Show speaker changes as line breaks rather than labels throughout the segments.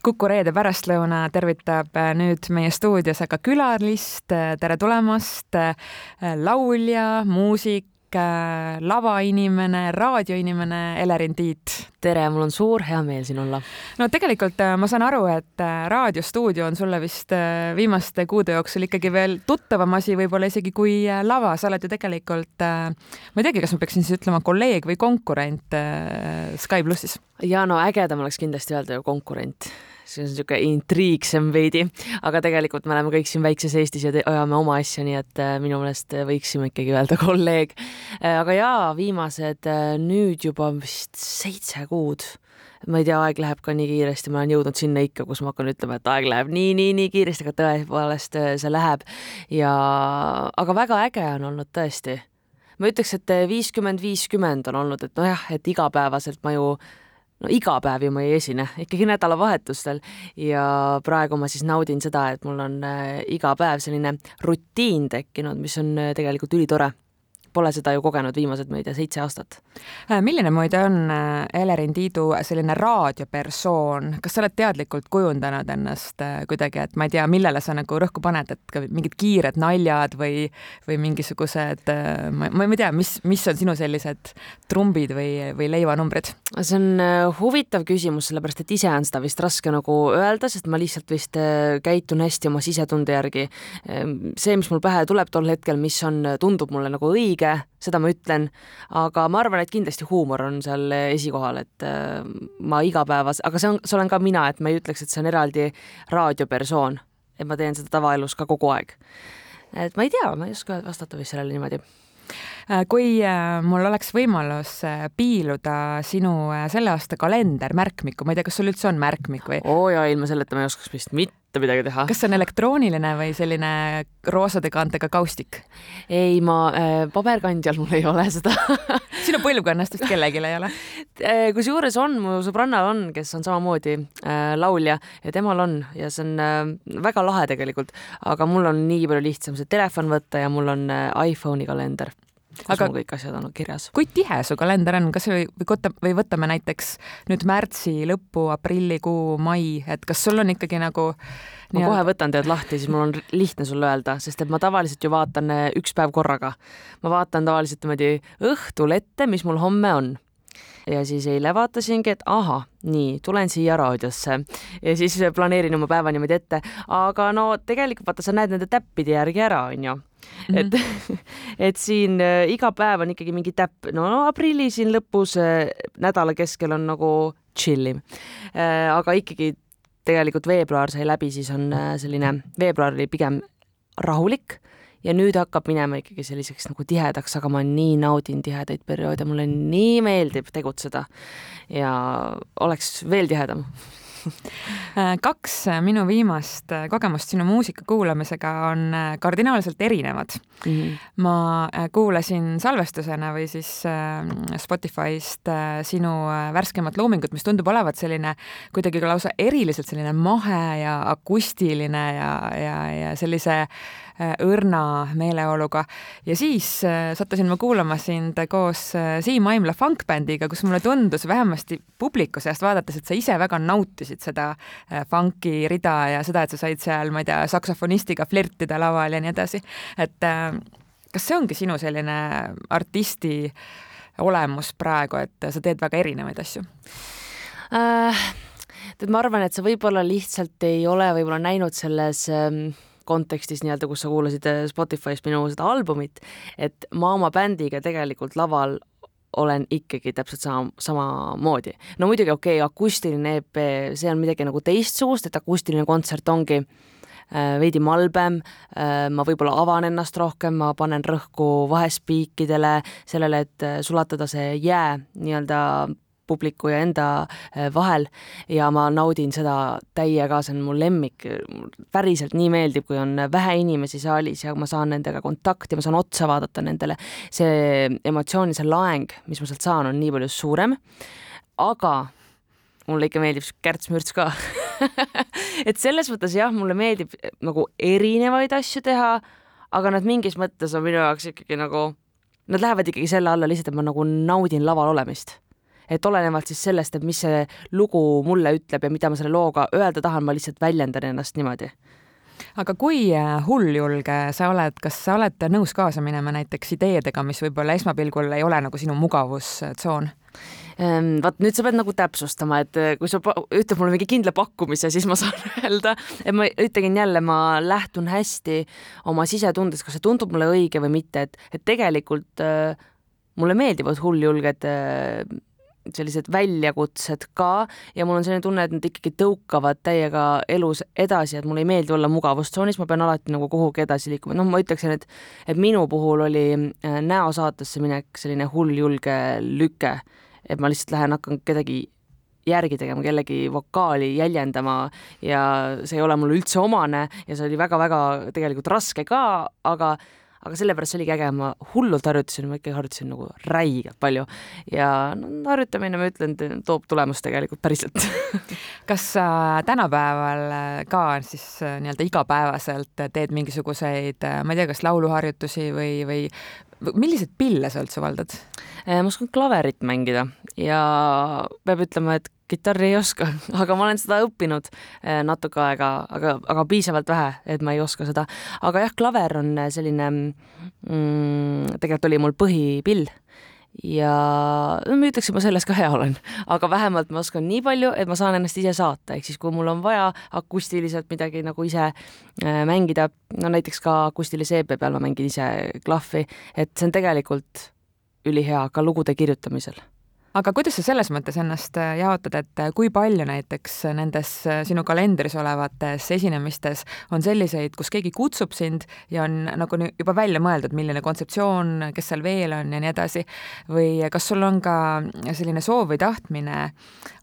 Kuku reede pärastlõuna tervitab äh, nüüd meie stuudios aga külalist, tere tulemast, laulja, muusik, lavainimene, raadioinimene Elerin Tiit.
tere, mul on suur hea meel siin olla.
no tegelikult ma saan aru, et raadiostuudio on sulle vist viimaste kuude jooksul ikkagi veel tuttavam asi võib-olla isegi kui lava, sa oled ju tegelikult, ma ei teagi, kas ma peaksin siis ütlema kolleeg või konkurent Sky plussis.
ja no ägedam oleks kindlasti öelda ju konkurent see on niisugune intriigsem veidi, aga tegelikult me oleme kõik siin väikses Eestis ja ajame oma asja, nii et äh, minu meelest võiksime ikkagi öelda kolleeg. Äh, aga jaa, viimased äh, nüüd juba vist seitse kuud ma ei tea, aeg läheb ka nii kiiresti, ma olen jõudnud sinna ikka, kus ma hakkan ütlema, et aeg läheb nii, nii, nii kiiresti, aga tõepoolest see läheb ja, aga väga äge on olnud tõesti. ma ütleks, et viiskümmend, viiskümmend on olnud, et nojah, et igapäevaselt ma ju no iga päev ju ma ei esine, ikkagi nädalavahetustel. Ja praegu ma siis naudin seda, et mul on äh, iga päev selline rutiin tekkinud, mis on äh, tegelikult ülitore pole seda ju kogenud viimased, ma ei tea, seitse aastat.
Äh, milline muide on äh, Elerin Tiidu selline raadiopersoon, kas sa oled teadlikult kujundanud ennast äh, kuidagi, et ma ei tea, millele sa nagu rõhku paned, et mingid kiired naljad või, või mingisugused, ma, ma ei tea, mis, mis on sinu sellised trumbid või, või leivanumbrid?
see on huvitav küsimus, sellepärast et ise on seda vist raske nagu öelda, sest ma lihtsalt vist käitun hästi oma sisetunde järgi. see, mis mul pähe tuleb tol hetkel, mis on, tundub mulle nagu õige, õige, seda ma ütlen, aga ma arvan, et kindlasti huumor on seal esikohal, et äh, ma igapäevas, aga see on, see olen ka mina, et ma ei ütleks, et see on eraldi raadiopersoon, et ma teen seda tavaelus ka kogu aeg. et ma ei tea, ma ei oska vastata vist sellele niimoodi
kui äh, mul oleks võimalus piiluda sinu selle aasta kalender märkmikku, ma ei tea, kas sul üldse on märkmik või?
oo jaa, ilma selleta ma ei oskaks vist mitte midagi teha.
kas see on elektrooniline või selline roosade kaantega kaustik?
ei, ma äh,, paberkandjal mul ei ole seda
sinu põlvkonnast vist kellelgi ei ole
äh,? kusjuures on, mu sõbrannal on, kes on samamoodi äh, laulja ja temal on ja see on äh, väga lahe tegelikult, aga mul on nii palju lihtsam see telefon võtta ja mul on äh, iPhone'i kalender kus aga kõik asjad on kirjas.
kui tihe su kalender on, kas või, või võtame näiteks nüüd märtsi lõppu, aprillikuu, mai, et kas sul on ikkagi nagu
ma kohe võtan tead lahti, siis mul on lihtne sulle öelda, sest et ma tavaliselt ju vaatan eh, üks päev korraga. ma vaatan tavaliselt niimoodi õhtul ette, mis mul homme on ja siis eile vaatasingi, et ahah, nii, tulen siia raadiosse ja siis planeerin oma päeva niimoodi ette, aga no tegelikult vaata, sa näed nende täppide järgi ära, onju Mm -hmm. et, et siin äh, iga päev on ikkagi mingi täpp, no, aprilli siin lõpus äh, nädala keskel on nagu chill'im äh,. aga ikkagi tegelikult veebruar sai läbi, siis on selline, veebruar oli pigem rahulik ja nüüd hakkab minema ikkagi selliseks nagu tihedaks, aga ma nii naudin tihedaid perioode, mulle nii meeldib tegutseda ja oleks veel tihedam
kaks minu viimast äh, kogemust sinu muusika kuulamisega on äh, kardinaalselt erinevad mm. -hmm. ma kuulasin salvestusena või siis Spotify'st sinu värskemat loomingut, mis tundub olevat selline kuidagi lausa eriliselt selline mahe ja akustiline ja, ja, ja sellise Äh, õrna meeleoluga. ja siis äh, sattusin ma kuulama sind koos äh, Siim Aimla funkbändiga, kus mulle tundus vähemasti publiku seast vaadates, et sa ise väga nautisid seda funki rida ja seda, et sa said seal, ma ei tea, saksofonistiga flirtida laval ja nii edasi. et kas see ongi sinu selline artisti olemus praegu, et sa teed väga erinevaid asju
äh,? tead, ma arvan, et sa võib-olla lihtsalt ei ole võib-olla näinud selles äh, kontekstis nii-öelda, kus sa kuulasid äh, Spotify'st minu seda albumit, et ma oma bändiga tegelikult laval olen ikkagi täpselt sama, samamoodi. no muidugi okei okay,, akustiline EP, see on midagi nagu teistsugust, et akustiline kontsert ongi äh, veidi malbem, äh, ma võib-olla avan ennast rohkem, ma panen rõhku vahespiikidele, sellele, et sulatada see jää nii-öelda publiku ja enda äh, vahel. Ja ma naudin seda täiega, see on mu lemmik, päriselt nii meeldib, kui on vähe inimesi saalis ja ma saan nendega kontakti, ma saan otsa vaadata nendele, see emotsioon ja see laeng, mis ma sealt saan, on nii palju suurem, aga mulle ikka meeldib kärts-mürts ka. Et selles mõttes jah, mulle meeldib nagu erinevaid asju teha, aga nad mingis mõttes on minu jaoks ikkagi nagu, nad lähevad ikkagi selle alla lihtsalt, et ma nagu naudin laval olemist et olenevalt siis sellest, et mis see lugu mulle ütleb ja mida ma selle looga öelda tahan, ma lihtsalt väljendan ennast niimoodi
aga kui äh, hulljulge sa oled, kas sa oled nõus kaasa minema näiteks ideedega, mis võib-olla esmapilgul ei ole nagu sinu mugavustsoon?
Ehm, vaat nüüd sa pead nagu täpsustama, et äh, kui sa ütled mulle mingi kindla pakkumise, siis ma saan öelda, et ma ütlen jälle, ma lähtun hästi oma sisetundest, kas see tundub mulle õige või mitte, et, et tegelikult äh, mulle meeldivad hulljulged äh, sellised väljakutsed ka ja mul on selline tunne, et nad ikkagi tõukavad täiega elus edasi, et mulle ei meeldi olla mugavustsoonis, ma pean alati nagu kuhugi edasi liikuma, noh, ma ütleksin, et et minu puhul oli äh, näosaatesse minek selline hulljulge lüke, et ma lihtsalt lähen, hakkan kedagi järgi tegema, kellegi vokaali jäljendama ja see ei ole mulle üldse omane ja see oli väga-väga tegelikult raske ka, aga aga sellepärast see oligi äge, ma hullult harjutasin, ma ikkagi harjutasin nagu räigelt palju ja no, harjutamine, ma ütlen, toob tulemust tegelikult päriselt
kas sa tänapäeval äh, ka siis äh, nii-öelda igapäevaselt teed mingisuguseid, äh, ma ei tea, kas lauluharjutusi või, või milliseid pille sa üldse valdad?
ma oskan klaverit mängida ja peab ütlema, et kitarri ei oska, aga ma olen seda õppinud eh, natuke aega, aga, aga piisavalt vähe, et ma ei oska seda. aga jah, klaver on selline mm,, tegelikult oli mul põhipill ja no ma ütleks, et ma selles ka hea olen, aga vähemalt ma oskan nii palju, et ma saan ennast ise saata, ehk siis kui mul on vaja akustiliselt midagi nagu ise äh, mängida, no näiteks ka akustilise EP peal ma mängin ise klahvi, et see on tegelikult ülihea ka lugude kirjutamisel
aga kuidas sa selles mõttes ennast äh, jaotad, et äh, kui palju näiteks nendes äh, sinu kalendris olevates esinemistes on selliseid, kus keegi kutsub sind ja on nagu juba välja mõeldud, milline kontseptsioon, kes seal veel on ja nii edasi, või kas sul on ka selline soov või tahtmine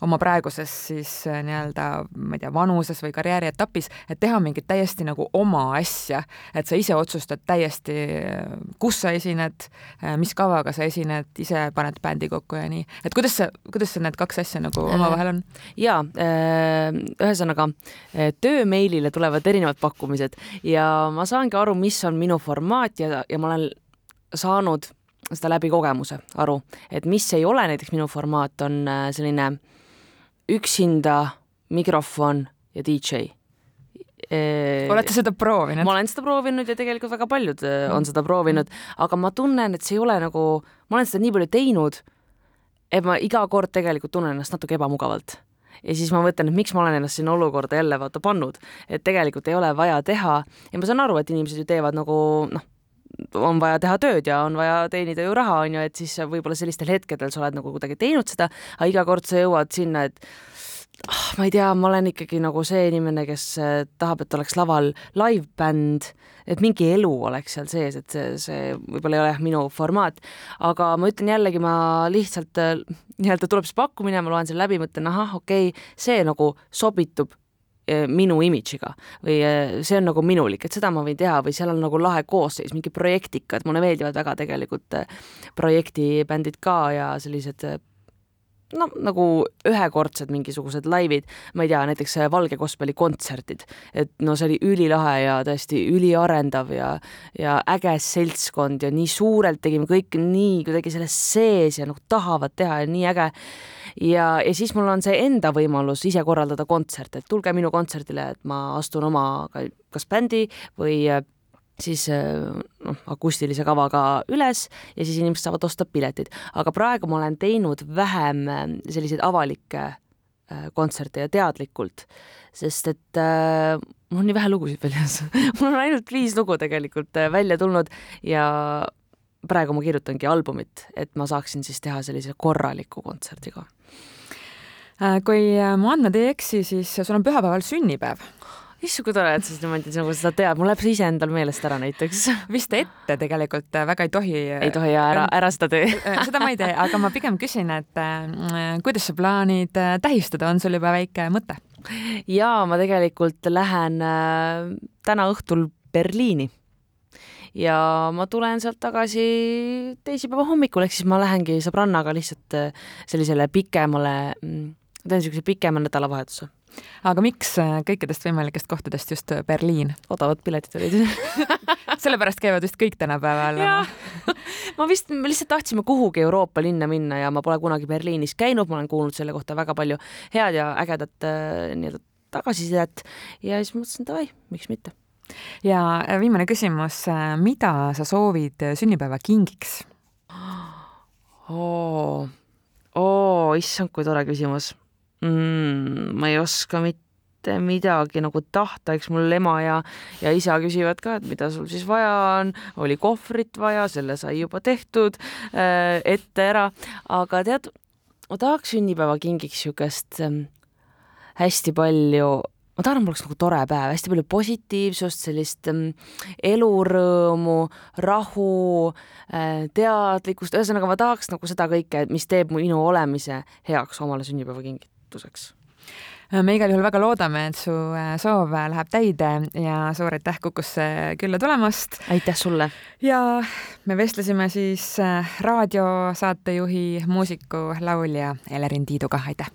oma praeguses siis nii-öelda, ma ei tea, vanuses või karjäärietapis, et teha mingit täiesti nagu oma asja, et sa ise otsustad täiesti, kus sa esined, mis kavaga sa esined, ise paned bändi kokku ja nii et kuidas see, kuidas see need kaks asja nagu omavahel on?
jaa, äh, ühesõnaga äh, töömeilile tulevad erinevad pakkumised ja ma saangi aru, mis on minu formaat ja, ja ma olen saanud seda läbi kogemuse aru, et mis ei ole näiteks minu formaat, on äh, selline üksinda mikrofon ja DJ
olete seda proovinud?
ma olen seda proovinud ja tegelikult väga paljud on seda proovinud, aga ma tunnen, et see ei ole nagu, ma olen seda nii palju teinud et ma iga kord tegelikult tunnen ennast natuke ebamugavalt. Ja siis ma mõtlen, et miks ma olen ennast sinna olukorda jälle vaata pannud, et tegelikult ei ole vaja teha ja ma saan aru, et inimesed ju teevad nagu noh, on vaja teha tööd ja on vaja teenida ju raha, on ju, et siis võib-olla sellistel hetkedel sa oled nagu kuidagi teinud seda, aga iga kord sa jõuad sinna, et oh, ma ei tea, ma olen ikkagi nagu see inimene, kes äh, tahab, et oleks laval live-bänd, et mingi elu oleks seal sees, et see, see võib-olla ei ole jah minu formaat, aga ma ütlen jällegi, ma lihtsalt äh, nii-öelda tuleb see pakkumine, ma loen selle läbi, mõtlen ahah, okei okay,, see nagu sobitub äh, minu imidžiga või see on nagu minulik, et seda ma võin teha või seal on nagu lahe koosseis, mingi projektika, et mulle meeldivad väga tegelikult projektibändid ka ja sellised no nagu ühekordsed mingisugused laivid, ma ei tea, näiteks Valge Gospeli kontserdid, et no see oli ülilahe ja tõesti üliarendav ja, ja äge seltskond ja nii suurelt tegime kõik nii kuidagi selles sees ja noh, tahavad teha ja nii äge. ja, ja siis mul on see enda võimalus ise korraldada kontserte, et tulge minu kontserdile, et ma astun oma kas bändi või siis äh, noh, akustilise kavaga üles ja siis inimesed saavad osta piletid. aga praegu ma olen teinud vähem äh, selliseid avalikke äh, kontserte ja teadlikult, sest et äh, mul on nii vähe lugusid väljas mul on ainult viis lugu tegelikult välja tulnud ja praegu ma kirjutangi albumit, et ma saaksin siis teha sellise korraliku kontserdi ka.
kui mu andmed ei eksi, siis sul on pühapäeval sünnipäev
issand, kui tore, et sa niimoodi nagu seda tead, mul läheb see ise endal meelest ära näiteks.
vist ette tegelikult äh, väga ei tohi.
ei tohi ja ära, ära seda tee
äh, seda ma ei tee, aga ma pigem küsin, et äh, kuidas sa plaanid tähistada, on sul juba väike mõte?
ja ma tegelikult lähen äh, täna õhtul Berliini ja ma tulen sealt tagasi teisipäeva hommikul, ehk siis ma lähengi sõbrannaga lihtsalt sellisele pikemale, mm, teen niisuguse pikema nädalavahetuse
aga miks kõikidest võimalikest kohtadest just Berliin?
odavad piletid olid
sellepärast käivad vist kõik tänapäeval.
ma vist, me lihtsalt tahtsime kuhugi Euroopa linna minna ja ma pole kunagi Berliinis käinud, ma olen kuulnud selle kohta väga palju head ja ägedat äh, nii-öelda tagasisidet ja siis mõtlesin, davai, miks mitte.
ja äh, viimane küsimus, äh, mida sa soovid sünnipäevakingiks?
oo, oo, issand, kui tore küsimus mm,. ma ei oska mitte midagi nagu tahta, eks mul ema ja, ja isa küsivad ka, et mida sul siis vaja on, oli kohvrit vaja, selle sai juba tehtud äh, ette ära, aga tead, ma tahaks sünnipäevakingiks niisugust äh, hästi palju ma tahan, mul oleks nagu tore päev, hästi palju positiivsust, sellist ähm, elurõõmu, rahu äh,, teadlikkust, ühesõnaga ma tahaks nagu seda kõike, mis teeb minu olemise heaks omale sünnipäevakingituseks
me igal juhul väga loodame, et su äh, soov läheb täide ja suur aitäh Kukusse külla tulemast.
aitäh sulle.
ja me vestlesime siis äh, raadiosaatejuhi, muusiku, laulja Elerin Tiiduga, aitäh